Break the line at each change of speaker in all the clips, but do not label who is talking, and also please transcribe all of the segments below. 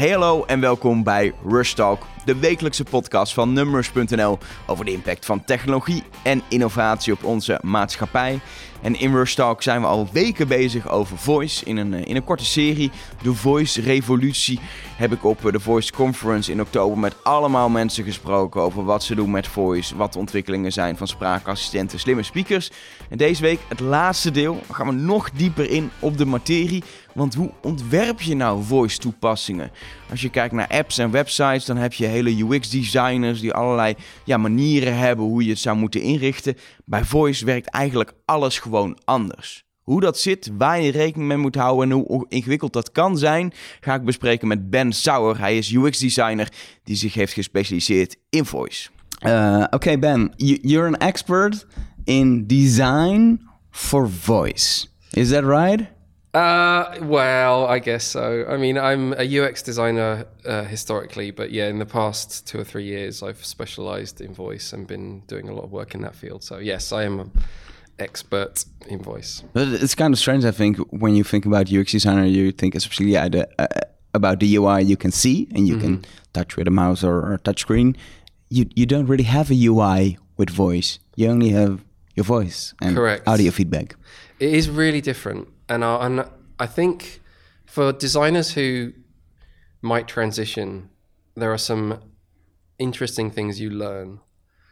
Hey hallo en welkom bij Rush Talk, de wekelijkse podcast van Numbers.nl over de impact van technologie en innovatie op onze maatschappij. En in Rush Talk zijn we al weken bezig over voice. In een, eh, in een korte serie, de Voice Revolutie, heb ik op eh, de Voice Conference in oktober met allemaal mensen gesproken over wat ze doen met voice, wat de ontwikkelingen zijn van spraakassistenten, slimme speakers. En deze week, het laatste deel, gaan we nog dieper in op de materie. Want hoe ontwerp je nou voice toepassingen? Als je kijkt naar apps en websites, dan heb je hele UX-designers die allerlei ja, manieren hebben hoe je het zou moeten inrichten. Bij voice werkt eigenlijk alles gewoon anders. Hoe dat zit, waar je rekening mee moet houden en hoe ingewikkeld dat kan zijn, ga ik bespreken met Ben Sauer. Hij is UX-designer die zich heeft gespecialiseerd in voice.
Uh, okay, Ben, you're an expert in design for voice. Is that right?
Uh, well, I guess so. I mean, I'm a UX designer uh, historically, but yeah, in the past two or three years, I've specialized in voice and been doing a lot of work in that field. So yes, I am an expert in voice.
But it's kind of strange, I think, when you think about UX designer, you think especially yeah, the, uh, about the UI you can see and you mm -hmm. can mm-hmm. touch with a mouse or, or a touch screen. You you don't really have a UI with voice. You only have your voice and
Correct.
audio feedback.
It is really different and I, and I think for designers who might transition, there are some interesting things you learn.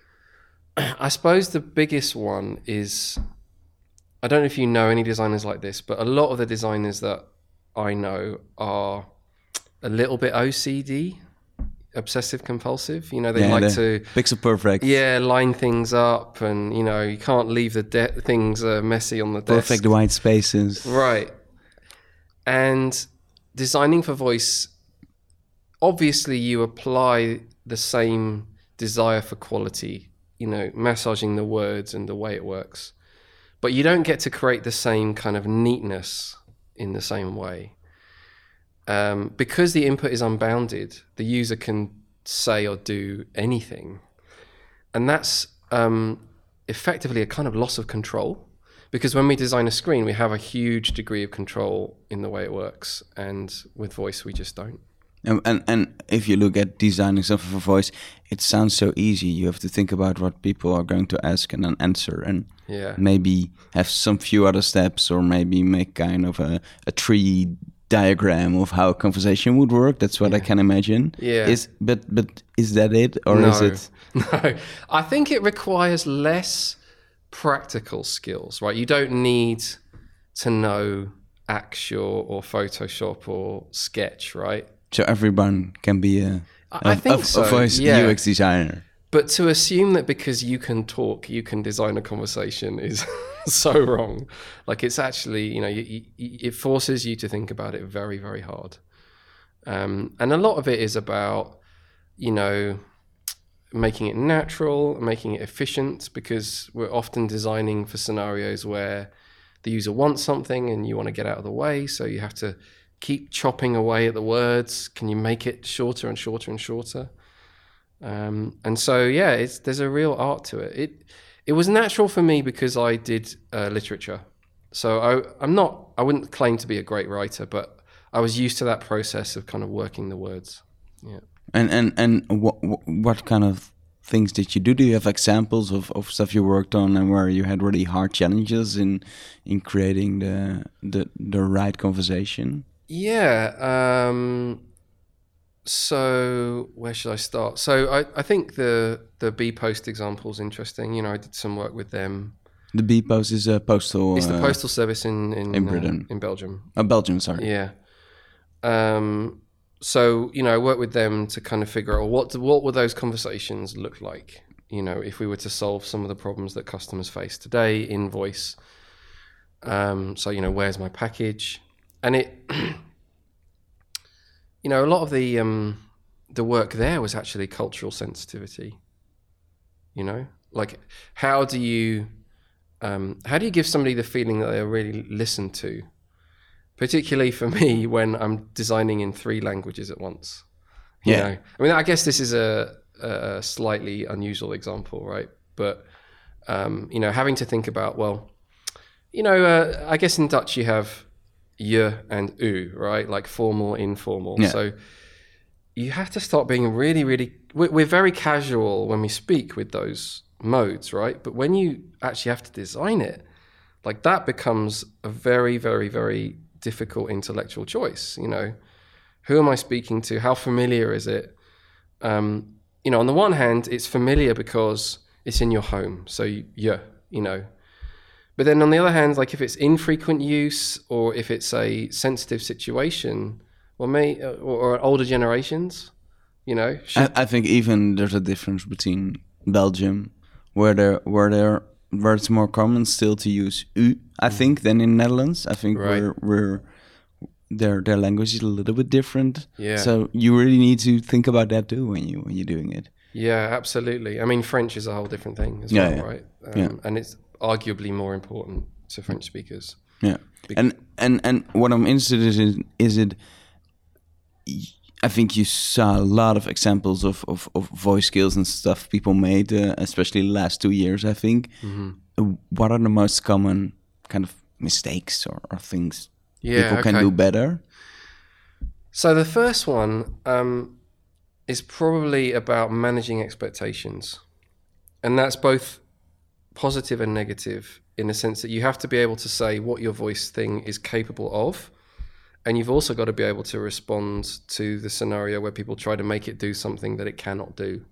I suppose the biggest one is I don't know if you know any designers like this, but a lot of the designers that I know are a little bit OCD, obsessive compulsive. You know, they yeah, like to
pixel perfect.
Yeah, line things up, and you know, you can't leave the de- things uh, messy on the
desk. Perfect white spaces.
Right, and designing for voice. Obviously, you apply the same desire for quality. You know, massaging the words and the way it works, but you don't get to create the same kind of neatness in the same way um, because the input is unbounded, the user can say or do anything. And that's um, effectively a kind of loss of control. Because when we design a screen, we have a huge degree of control in the way it works. And with voice, we just don't.
And, and, and if you look at designing something for voice, it sounds so easy. You have to think about what people are going to ask and then answer, and
yeah.
maybe have some few other steps, or maybe make kind of a, a tree diagram of how a conversation would work. That's what yeah. I can imagine.
Yeah.
Is but but is that it or
no.
is it?
No, I think it requires less practical skills. Right, you don't need to know Axure or Photoshop or Sketch. Right.
So everyone can be a.
I a, think
a,
so.
A voice
yeah.
UX designer.
But to assume that because you can talk, you can design a conversation is so wrong. Like it's actually, you know, you, you, it forces you to think about it very, very hard. Um, and a lot of it is about, you know, making it natural, making it efficient, because we're often designing for scenarios where the user wants something and you want to get out of the way. So you have to keep chopping away at the words. Can you make it shorter and shorter and shorter? Um, and so, yeah, it's, there's a real art to it. It it was natural for me because I did uh, literature. So I, I'm not. I wouldn't claim to be a great writer, but I was used to that process of kind of working the words. Yeah.
And and and what what kind of things did you do? Do you have examples of, of stuff you worked on and where you had really hard challenges in in creating the the the right conversation?
Yeah. Um, so where should I start? So I, I think the the bpost example is interesting. You know, I did some work with them.
The bpost is a postal.
It's the uh, postal service in in,
in Britain,
uh, in Belgium.
Uh, Belgium, sorry.
Yeah. Um. So you know, I worked with them to kind of figure out what what would those conversations look like. You know, if we were to solve some of the problems that customers face today, invoice. Um. So you know, where's my package? And it. you know, a lot of the um, the work there was actually cultural sensitivity. You know, like how do you um, how do you give somebody the feeling that they're really listened to? Particularly for me, when I'm designing in three languages at once. You yeah, know? I mean, I guess this is a, a slightly unusual example, right? But um, you know, having to think about well, you know, uh, I guess in Dutch you have je and u, right? Like formal, informal. Yeah. So you have to start being really, really. We're, we're very casual when we speak with those modes, right? But when you actually have to design it, like that becomes a very, very, very difficult intellectual choice. You know, who am I speaking to? How familiar is it? Um, you know, on the one hand, it's familiar because it's in your home, so yeah, you know. But then on the other hand, like if it's infrequent use or if it's a sensitive situation, well, may or, or older generations, you know.
I, I think even there's a difference between Belgium, where there where there where it's more common still to use u. I think than in Netherlands. I think
Right.
we're we're their their language is a little bit different.
Yeah.
So you really need to think about that too when you when you're doing it.
Yeah, absolutely. I mean, French is a whole different thing as
Yeah,
well,
yeah.
right? Um,
Yeah.
And it's arguably more important to French speakers.
Yeah. And and and what I'm interested in is it. I think you saw a lot of examples of, of, of voice skills and stuff people made, uh, especially the last two years. I think.
Mm-hmm.
What are the most common kind of mistakes or, or things
Yeah,
people can do better?
So the first one um, is probably about managing expectations, and that's both positive and negative in the sense that you have to be able to say what your voice thing is capable of, and you've also got to be able to respond to the scenario where people try to make it do something that it cannot do.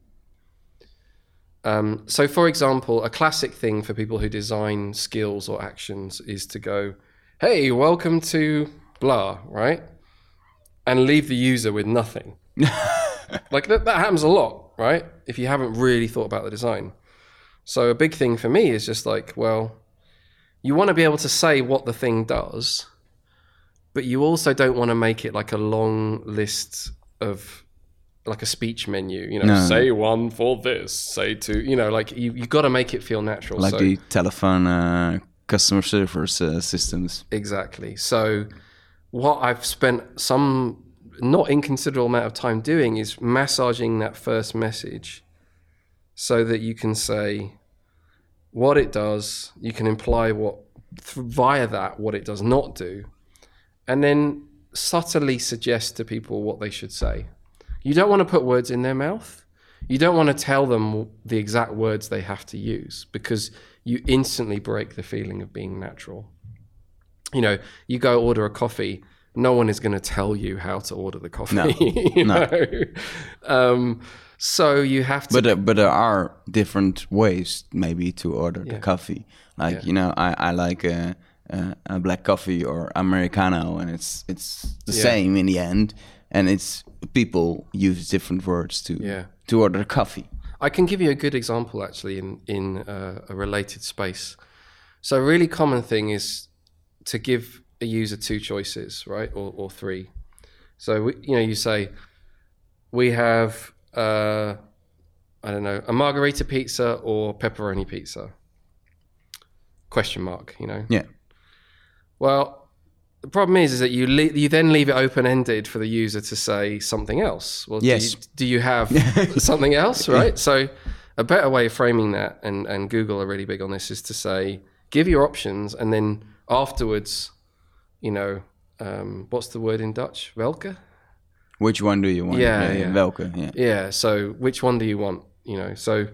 Um, so, for example, a classic thing for people who design skills or actions is to go, "Hey, welcome to blah," right? and leave the user with nothing. like that, that happens a lot, right? If you haven't really thought about the design. So a big thing for me is just like, well, you want to be able to say what the thing does, but you also don't want to make it like a long list of like a speech menu, you know,
No.
say one for this, say two, you know, like you you got to make it feel natural.
Like
so,
the telephone uh, customer service uh, systems.
Exactly. So, what I've spent some not inconsiderable amount of time doing is massaging that first message so that you can say what it does, you can imply what th- via that what it does not do, and then subtly suggest to people what they should say. You don't want to put words in their mouth. You don't want to tell them the exact words they have to use because you instantly break the feeling of being natural you know, you go order a coffee, no one is going to tell you how to order the coffee.
No,
you
no.
Um, so you have to.
But uh, but there are different ways maybe to order the coffee. Like you know, I I like a, a, a black coffee or americano, and it's it's the
Yeah.
same in the end. And it's people use different words to
Yeah.
to order coffee.
I can give you a good example actually in in uh, a related space. So a really common thing is to give a user two choices, right, or, or three. So we, you know, you say we have uh, I don't know a margarita pizza or pepperoni pizza. Question mark, you know.
Yeah.
Well, the problem is, is that you le- you then leave it open ended for the user to say something else. Well,
Yes.
do, you, do you have something else, right? So, a better way of framing that, and and Google are really big on this, is to say give your options, and then afterwards, you know, um, what's the word in Dutch? Welke.
Which one do you want?
Yeah, yeah.
Welke? Yeah.
Yeah. So which one do you want? You know, so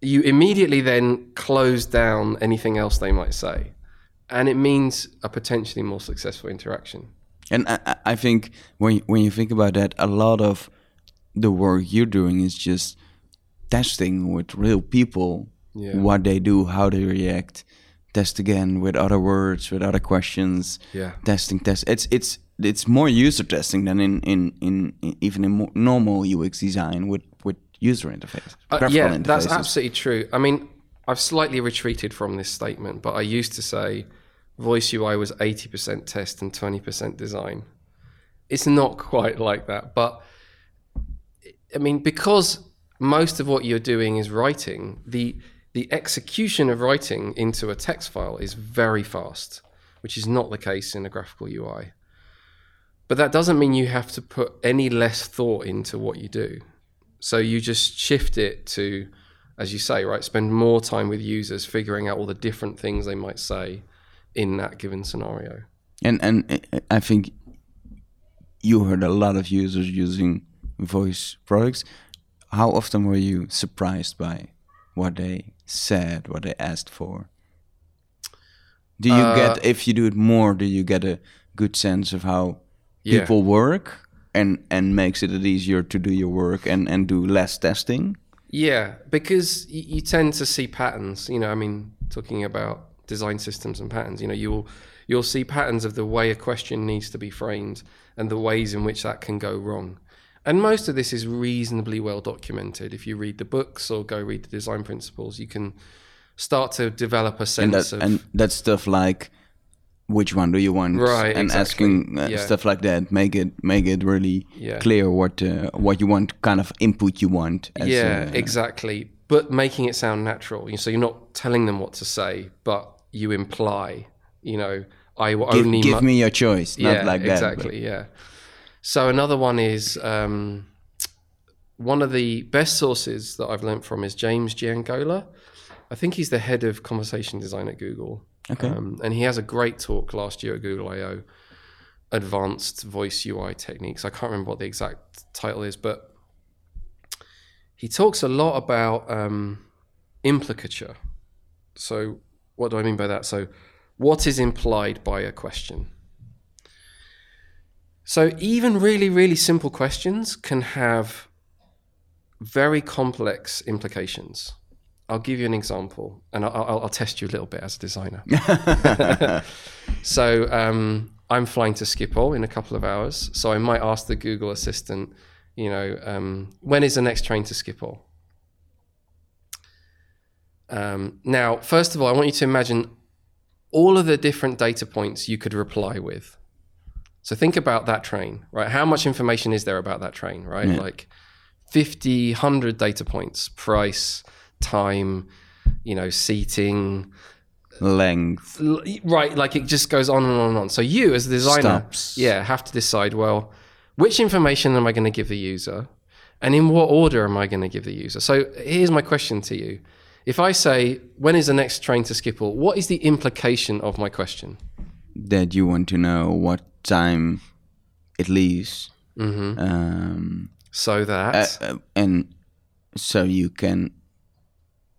you immediately then close down anything else they might say, and it means a potentially more successful interaction.
And I, I- think when you- when you think about that, a lot of the work you're doing is just testing with real people
Yeah.
what they do, how they react. Test again with other words, with other questions.
Yeah.
Testing, test. It's it's it's more user testing than in in, in, in even in normal UX design with with user interface.
Uh, yeah, that's absolutely true. I mean, I've slightly retreated from this statement, but I used to say voice UI was 80% test and 20% design. It's not quite like that, but I mean, because most of what you're doing is writing, the the execution of writing into a text file is very fast, which is not the case in a graphical UI. But that doesn't mean you have to put any less thought into what you do. So you just shift it to, as you say, right, spend more time with users figuring out all the different things they might say in that given scenario.
And and I- think you heard a lot of users using voice products. How often were you surprised by what they said, what they asked for? Do you
Uh,
get if you do it more? Do you get a good sense of how
Yeah.
people work and and makes it easier to do your work and and do less testing?
Yeah, because y- you tend to see patterns. You know, I mean, talking about design systems and patterns. You know, you'll you'll see patterns of the way a question needs to be framed and the ways in which that can go wrong. And most of this is reasonably well documented. If you read the books or go read the design principles, you can start to develop a
And
sense
that
of
and that stuff like which one do you want?
Right,
and
exactly.
asking uh,
Yeah.
stuff like that make it make it really
Yeah.
clear what uh, what you want, kind of input you want. as,
yeah,
uh,
exactly. But making it sound natural. So you're not telling them what to say, but you imply, you know, I will
Give,
only
give
mu-
me your choice, not
yeah,
like that.
exactly. Yeah. So another one is um, one of the best sources that I've learned from is James Giangola. I think he's the head of conversation design at Google.
Okay.
Um, and he has a great talk last year at Google I/O, Advanced Voice UI Techniques. I can't remember what the exact title is, but he talks a lot about um, implicature. So, what do I mean by that? So, what is implied by a question? So, even really, really simple questions can have very complex implications. I'll give you an example, and I'll, I'll, I'll test you a little bit as a designer. so, um, I'm flying to Schiphol in a couple of hours. So, I might ask the Google Assistant, you know, um, when is the next train to Schiphol? Um, now, first of all, I want you to imagine all of the different data points you could reply with. So think about that train, right? How much information is there about that train, right? Like 50, 100 data points, price, time, you know, seating,
Length.
L- right like it just goes on and on and on so you as a designer
Stops.
yeah have to decide well which information am i going to give the user and in what order am i going to give the user so here's my question to you if i say when is the next train to schiphol what is the implication of my question
That you want to know what time it leaves.
Mm-hmm.
Um,
so that
uh, uh, and so you can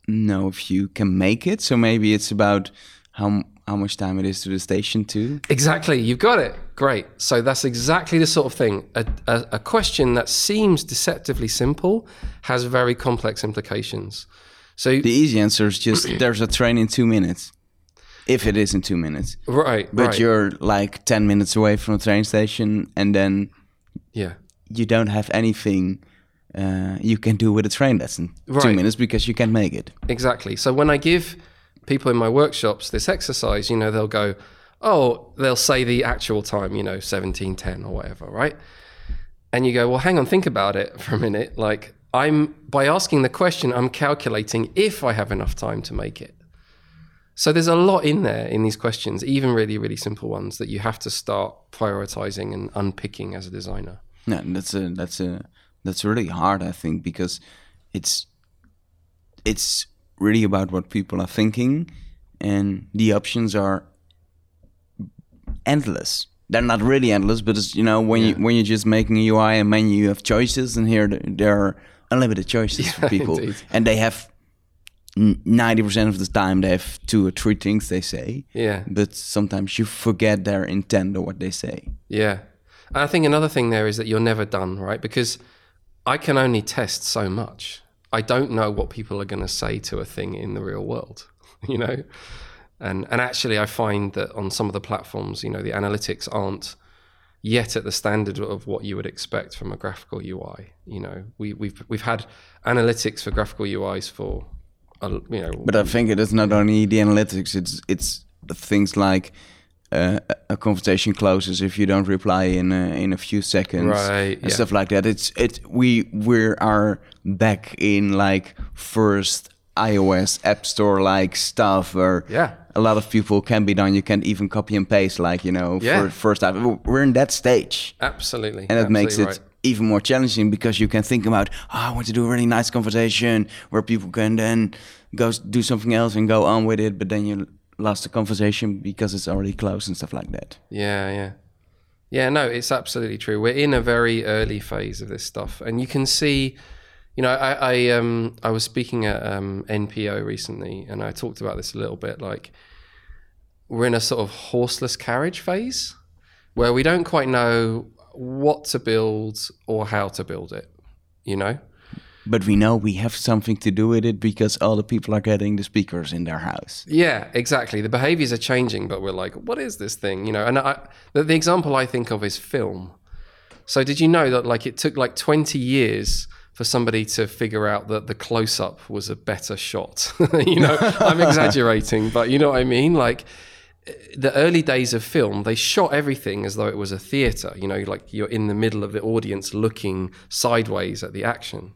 know if you can make it. So maybe it's about how how much time it is to the station too.
Exactly, you've got it. Great. So that's exactly the sort of thing. A, a, a question that seems deceptively simple has very complex implications. So
The easy answer is just there's a train in two minutes. If it is in two minutes.
right,
But
right.
you're like 10 minutes away from the train station and then
yeah,
you don't have anything uh, you can do with a train lesson in two minutes because you can't make it.
exactly. So when I give people in my workshops this exercise, you know, they'll go, oh, they'll say the actual time, you know, seventeen ten or whatever, right? And you go, well, hang on, think about it for a minute. Like I'm by asking the question, I'm calculating if I have enough time to make it. So there's a lot in there in these questions, even really, really simple ones that you have to start prioritizing and unpicking as a designer.
No, that's a that's a that's really hard, I think, because it's it's really about what people are thinking, and the options are endless. They're not really endless, but it's you know when you when you're just making a UI and menu, you have choices, and here there are unlimited choices for people,
indeed.
and they have ninety percent of the time they have two or three things they say.
Yeah.
But sometimes you forget their intent or what they say.
Yeah. And I think another thing there is that you're never done, right? Because I can only test so much. I don't know what people are going to say to a thing in the real world, you know? And and actually I find that on some of the platforms, you know, the analytics aren't yet at the standard of what you would expect from a graphical UI. You know, we we've we've had analytics for graphical UIs for a, you know,
But I think it is not only the analytics; it's it's things like uh, a conversation closes if you don't reply in a, in a few seconds,
Right,
and
yeah.
stuff like that. It's it we we are back in like first iOS App Store like stuff where
Yeah.
a lot of people can be done. You can't even copy and paste like you know
Yeah.
for first time. We're in that stage
absolutely.
and it makes it
right.
even more challenging because you can think about oh, I want to do a really nice conversation where people can then go do something else and go on with it, but then you lost the conversation because it's already closed and stuff like that.
Yeah, yeah. Yeah, no, it's absolutely true. We're in a very early phase of this stuff, and you can see. You know, I I, um, I was speaking at um, NPO recently, and I talked about this a little bit. Like, we're in a sort of horseless carriage phase, where we don't quite know what to build or how to build it. You know,
But we know we have something to do with it because all the people are getting the speakers in their house.
Yeah, exactly. The behaviors are changing, but we're like, what is this thing? You know, and I, the, the example I think of is film. So did you know that like it took like 20 years for somebody to figure out that the close up was a better shot? you know, I'm exaggerating, but you know what I mean? Like the early days of film, they shot everything as though it was a theater, you know, like you're in the middle of the audience looking sideways at the action.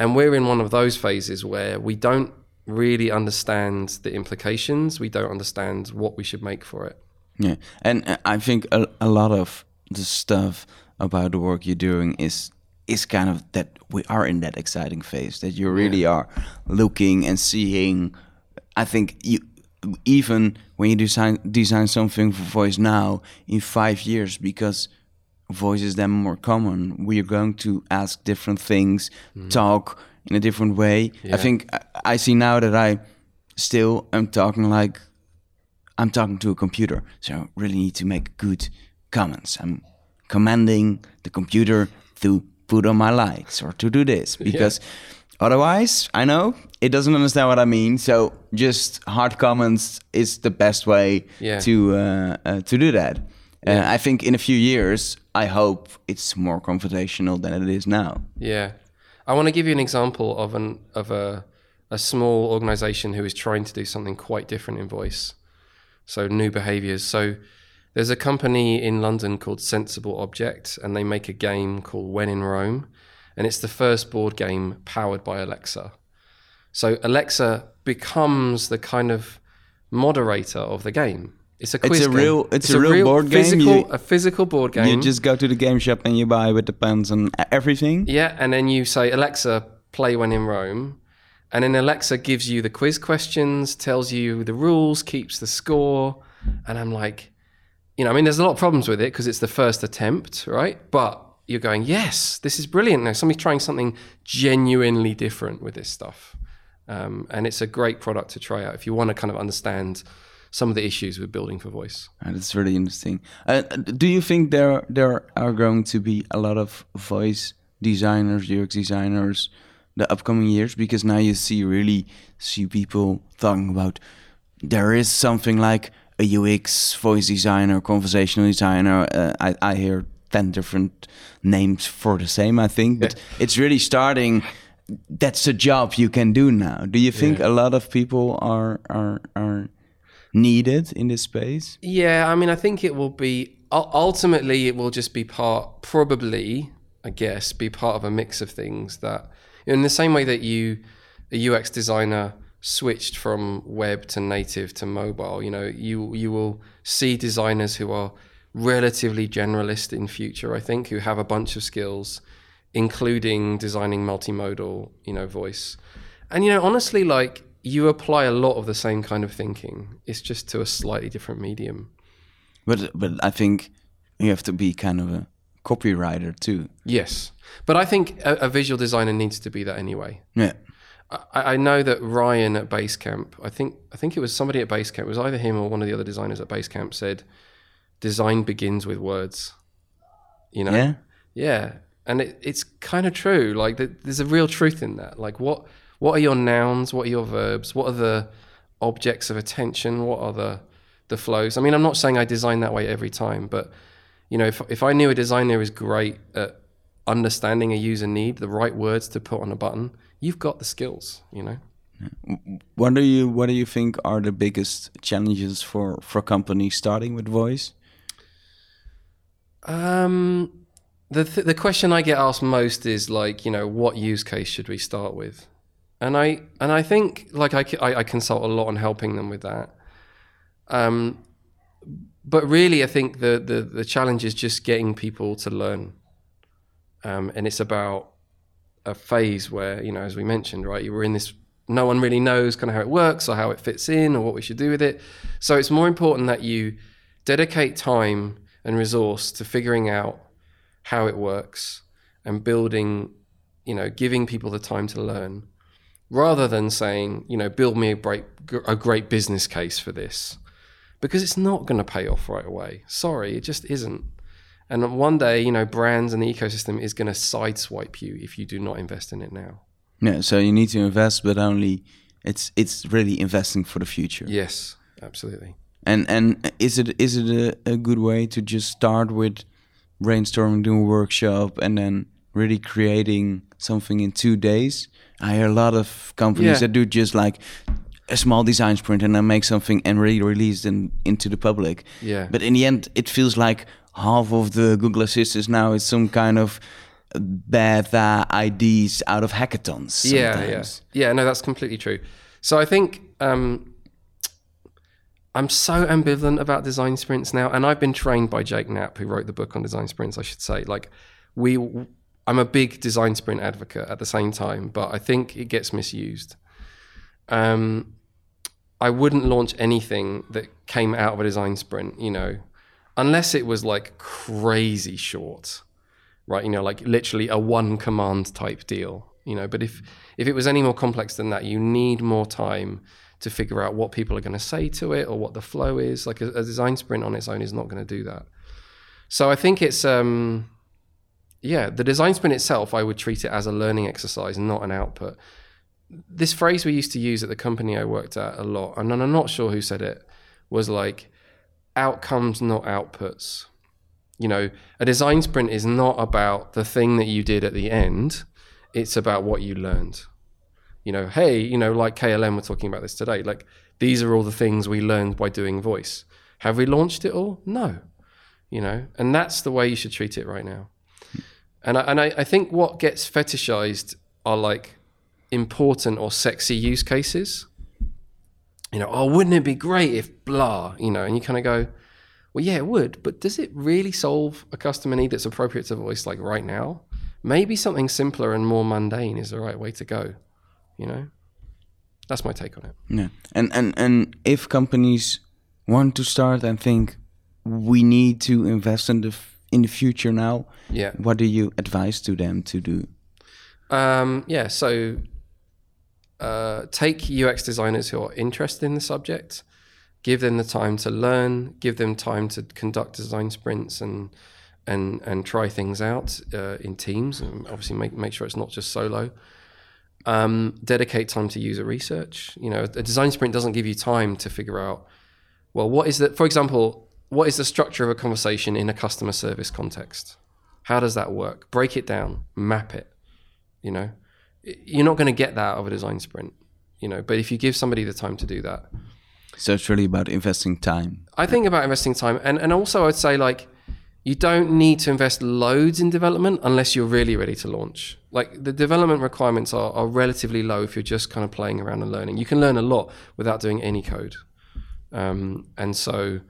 And we're in one of those phases where we don't really understand the implications. We don't understand what we should make for it.
Yeah, and uh, I think a, a lot of the stuff about the work you're doing is is kind of that we are in that exciting phase that you really are looking and seeing. I think you even when you design design something for voice now in five years because voice is then more common. We are going to ask different things, talk in a different way. I think I, I see now that I still am talking like I'm talking to a computer, so I really need to make good comments. I'm commanding the computer to put on my lights or to do this because otherwise, I know it doesn't understand what I mean. So just hard comments is the best way
Yeah.
to uh, uh, to do that. Uh, I think in a few years, I hope it's more conversational than it is now.
Yeah. I want to give you an example of an of a a small organization who is trying to do something quite different in voice. So new behaviors. So there's a company in London called Sensible Object and they make a game called When in Rome and it's the first board game powered by Alexa. So Alexa becomes the kind of moderator of the game. It's a quiz It's
a
game.
real- it's a real board game. You-
a physical board game.
You just go to the game shop and you buy with the pens and everything.
Yeah, and then you say, Alexa, play when in Rome. And then Alexa gives you the quiz questions, tells you the rules, keeps the score. And I'm like, you know, I mean, there's a lot of problems with it because it's the first attempt, right? But you're going, yes, this is brilliant. Now somebody's trying something genuinely different with this stuff. Um, and it's a great product to try out if you want to kind of understand some of the issues with building for voice.
Uh, That's really interesting. Uh, do you think there there are going to be a lot of voice designers, UX designers, the upcoming years? Because now you see really see people talking about there is something like a UX voice designer, conversational designer. Uh, I I hear ten different names for the same. I think, but it's really starting. That's a job you can do now. Do you think a lot of people are are are needed in this space?
Yeah, I mean, I think it will be ultimately it will just be part, probably, I guess, be part of a mix of things that, in the same way that you, a UX designer, switched from web to native to mobile. You know, you you will see designers who are relatively generalist in future. I think who have a bunch of skills, including designing multimodal, you know, voice. And you know, honestly, like you apply a lot of the same kind of thinking. It's just to a slightly different medium.
But but I think you have to be kind of a copywriter too.
Yes, but I think a, a visual designer needs to be that anyway.
Yeah.
I, I know that Ryan at Basecamp, I think I think it was somebody at Basecamp, it was either him or one of the other designers at Basecamp said, "Design begins with words." You know,
Yeah.
yeah, and it, it's kind of true. Like th- there's a real truth in that. Like what what are your nouns? What are your verbs? What are the objects of attention? What are the the flows? I mean, I'm not saying I design that way every time, but you know, if if I knew a designer is great at understanding a user need, the right words to put on a button, you've got the skills. You know.
What do you what do you think are the biggest challenges for for companies starting with voice?
Um, the th- the question I get asked most is like, you know, what use case should we start with? And I and I think like I, I- I consult a lot on helping them with that. Um, but really, I think the, the the challenge is just getting people to learn. Um, and it's about a phase where you know, as we mentioned, right, you were in this. No one really knows kind of how it works or how it fits in or what we should do with it. So it's more important that you dedicate time and resource to figuring out how it works and building, you know, giving people the time to learn rather than saying, you know, build me a great, a great business case for this because it's not going to pay off right away. Sorry, it just isn't. And one day, you know, brands and the ecosystem is going to sideswipe you if you do not invest in it now.
Yeah, so you need to invest, but only it's it's really investing for the future.
Yes, absolutely.
And and is it is it a, a good way to just start with brainstorming, doing a workshop, and then really creating something in two days? I hear a lot of companies
Yeah.
that do just like a small design sprint and then make something and really release them into the public.
Yeah.
But in the end, it feels like half of the Google Assistants now is some kind of bad uh, ideas out of hackathons.
Yeah, yeah, yeah. No, that's completely true. So I think um, I'm so ambivalent about design sprints now, and I've been trained by Jake Knapp, who wrote the book on design sprints. I should say, like we, I'm a big design sprint advocate at the same time, but I think it gets misused. Um, I wouldn't launch anything that came out of a design sprint, you know, unless it was like crazy short right? You know, like literally a one command type deal, you know. But if if it was any more complex than that, you need more time to figure out what people are going to say to it or what the flow is. Like a, a design sprint on its own is not going to do that. So I think it's um yeah, the design sprint itself, I would treat it as a learning exercise, not an output. This phrase we used to use at the company I worked at a lot, and I'm not sure who said it, was like outcomes, not outputs you know, a design sprint is not about the thing that you did at the end. It's about what you learned. You know, hey, you know, like KLM, we're talking about this today. Like, these are all the things we learned by doing voice. Have we launched it all? No. You know, and that's the way you should treat it right now. And I, and I, I think what gets fetishized are like important or sexy use cases. You know, oh, wouldn't it be great if blah, you know, and you kind of go, well, yeah, it would, but does it really solve a customer need that's appropriate to voice like right now? Maybe something simpler and more mundane is the right way to go. You know, that's my take on it.
Yeah, and and and if companies want to start and think we need to invest in the in the future now,
Yeah.
what do you advise to them to do?
Um, yeah. So uh, take UX designers who are interested in the subject, give them the time to learn, give them time to conduct design sprints and and and try things out uh, in teams, and obviously make make sure it's not just solo. Um, dedicate time to user research. You know, a design sprint doesn't give you time to figure out, well, what is the, for example, what is the structure of a conversation in a customer service context? How does that work? Break it down, map it. You know, you're not going to get that out of a design sprint. You know, but if you give somebody the time to do that,
So it's really about investing time.
I think about investing time, and and also I'd say like you don't need to invest loads in development unless you're really ready to launch. Like the development requirements are, are relatively low if you're just kind of playing around and learning. You can learn a lot without doing any code, um, and so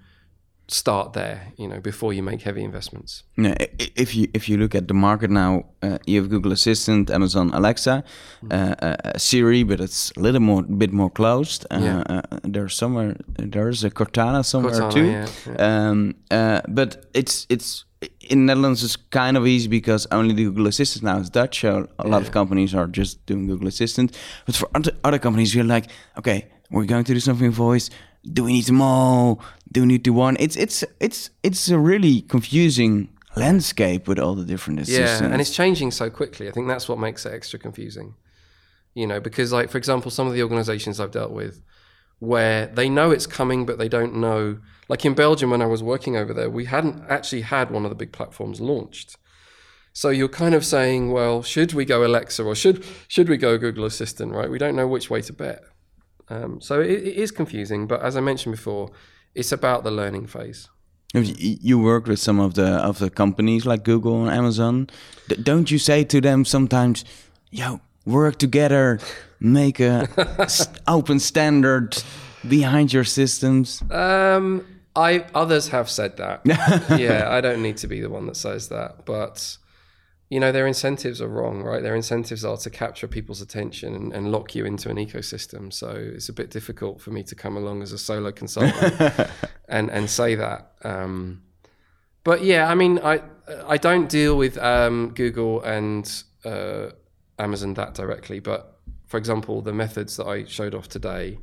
start there. You know, before you make heavy investments.
Yeah, if you if you look at the market now, uh, you have Google Assistant, Amazon Alexa,
Hmm.
uh, uh, Siri, but it's a little more bit more closed. Uh,
Yeah.
uh, there's somewhere there's a Cortana somewhere
Cortana,
too.
yeah,
Um, uh, but it's it's in Netherlands it's kind of easy because only the Google Assistant now is Dutch. So a lot of companies are just doing Google Assistant. But for other, other companies, you're like, okay, we're going to do something in voice. Do we need them all? Do we need to one? It's it's it's it's a really confusing landscape with all the different assistants.
Yeah, and it's changing so quickly. I think that's what makes it extra confusing. You know, because like for example, some of the organizations I've dealt with where they know it's coming but they don't know like in Belgium when I was working over there, we hadn't actually had one of the big platforms launched. So you're kind of saying, well, should we go Alexa or should should we go Google Assistant, right? We don't know which way to bet. Um, so it, it is confusing, but as I mentioned before, it's about the learning phase.
If you work with some of the of the companies like Google and Amazon. Don't you say to them sometimes, "Yo, work together, make a st- open standard behind your systems"?
Um, I others have said that. yeah, I don't need to be the one that says that, but you know their incentives are wrong, right? Their incentives are to capture people's attention and, and lock you into an ecosystem. So it's a bit difficult for me to come along as a solo consultant and and say that. Um, but yeah, I mean, I I don't deal with um, Google and uh, Amazon that directly, but for example, the methods that I showed off today,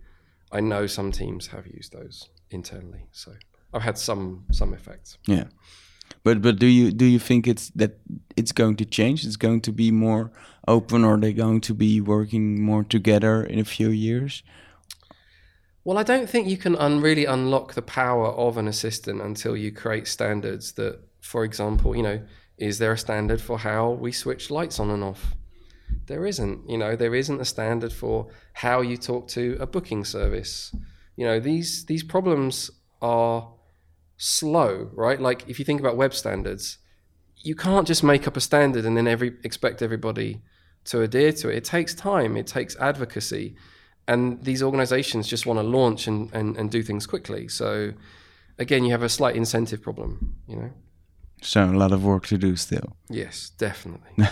I know some teams have used those internally, so I've had some some effects.
Yeah, but but do you do you think it's that it's going to change? It's going to be more open, or they're going to be working more together in a few years?
Well, I don't think you can un- really unlock the power of an assistant until you create standards that, for example, you know, is there a standard for how we switch lights on and off? There isn't. You know, there isn't a standard for how you talk to a booking service. You know, these these problems are slow, right? Like if you think about web standards, you can't just make up a standard and then every expect everybody to adhere to it. It takes time. It takes advocacy and these organizations just want to launch and, and, and do things quickly. So again, you have a slight incentive problem, you know?
So a lot of work to do still.
Yes, definitely.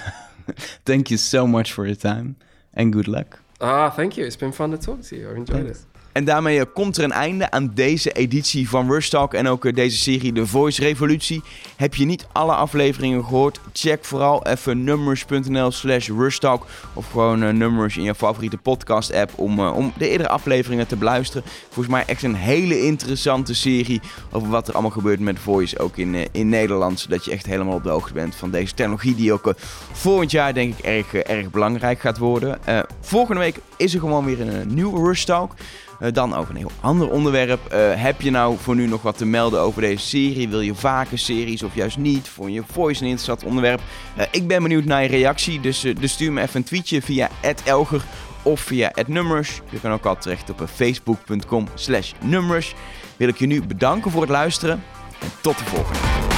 thank you so much for your time and good luck.
Ah, thank you. It's been fun to talk to you. I enjoyed Thanks. it.
En daarmee eh, komt er een einde aan deze editie van Rush Talk en ook eh, deze serie The Voice Revolutie. Heb je niet alle afleveringen gehoord? Check vooral even numbers.nl slash Talk of gewoon uh, nummers in je favoriete podcast app om, om de eerdere afleveringen te beluisteren. Volgens mij echt een hele interessante serie over wat er allemaal gebeurt met Voice, ook in, in Nederland. Zodat je echt helemaal op de hoogte bent van deze technologie die ook volgend jaar denk ik erg, erg belangrijk gaat worden. volgende week is er gewoon weer een nieuwe Rush Talk. Eh, dan over een heel ander onderwerp. Eh, heb je nou voor nu nog wat te melden over deze serie? Wil je vaker series of juist niet? Vond je voice een interessant onderwerp? Eh, ik ben benieuwd naar je reactie, dus, dus stuur me even een tweetje via @elger of via @numbers. Je kan ook altijd terecht op facebook.com/numbers. Wil ik je nu bedanken voor het luisteren en tot de volgende.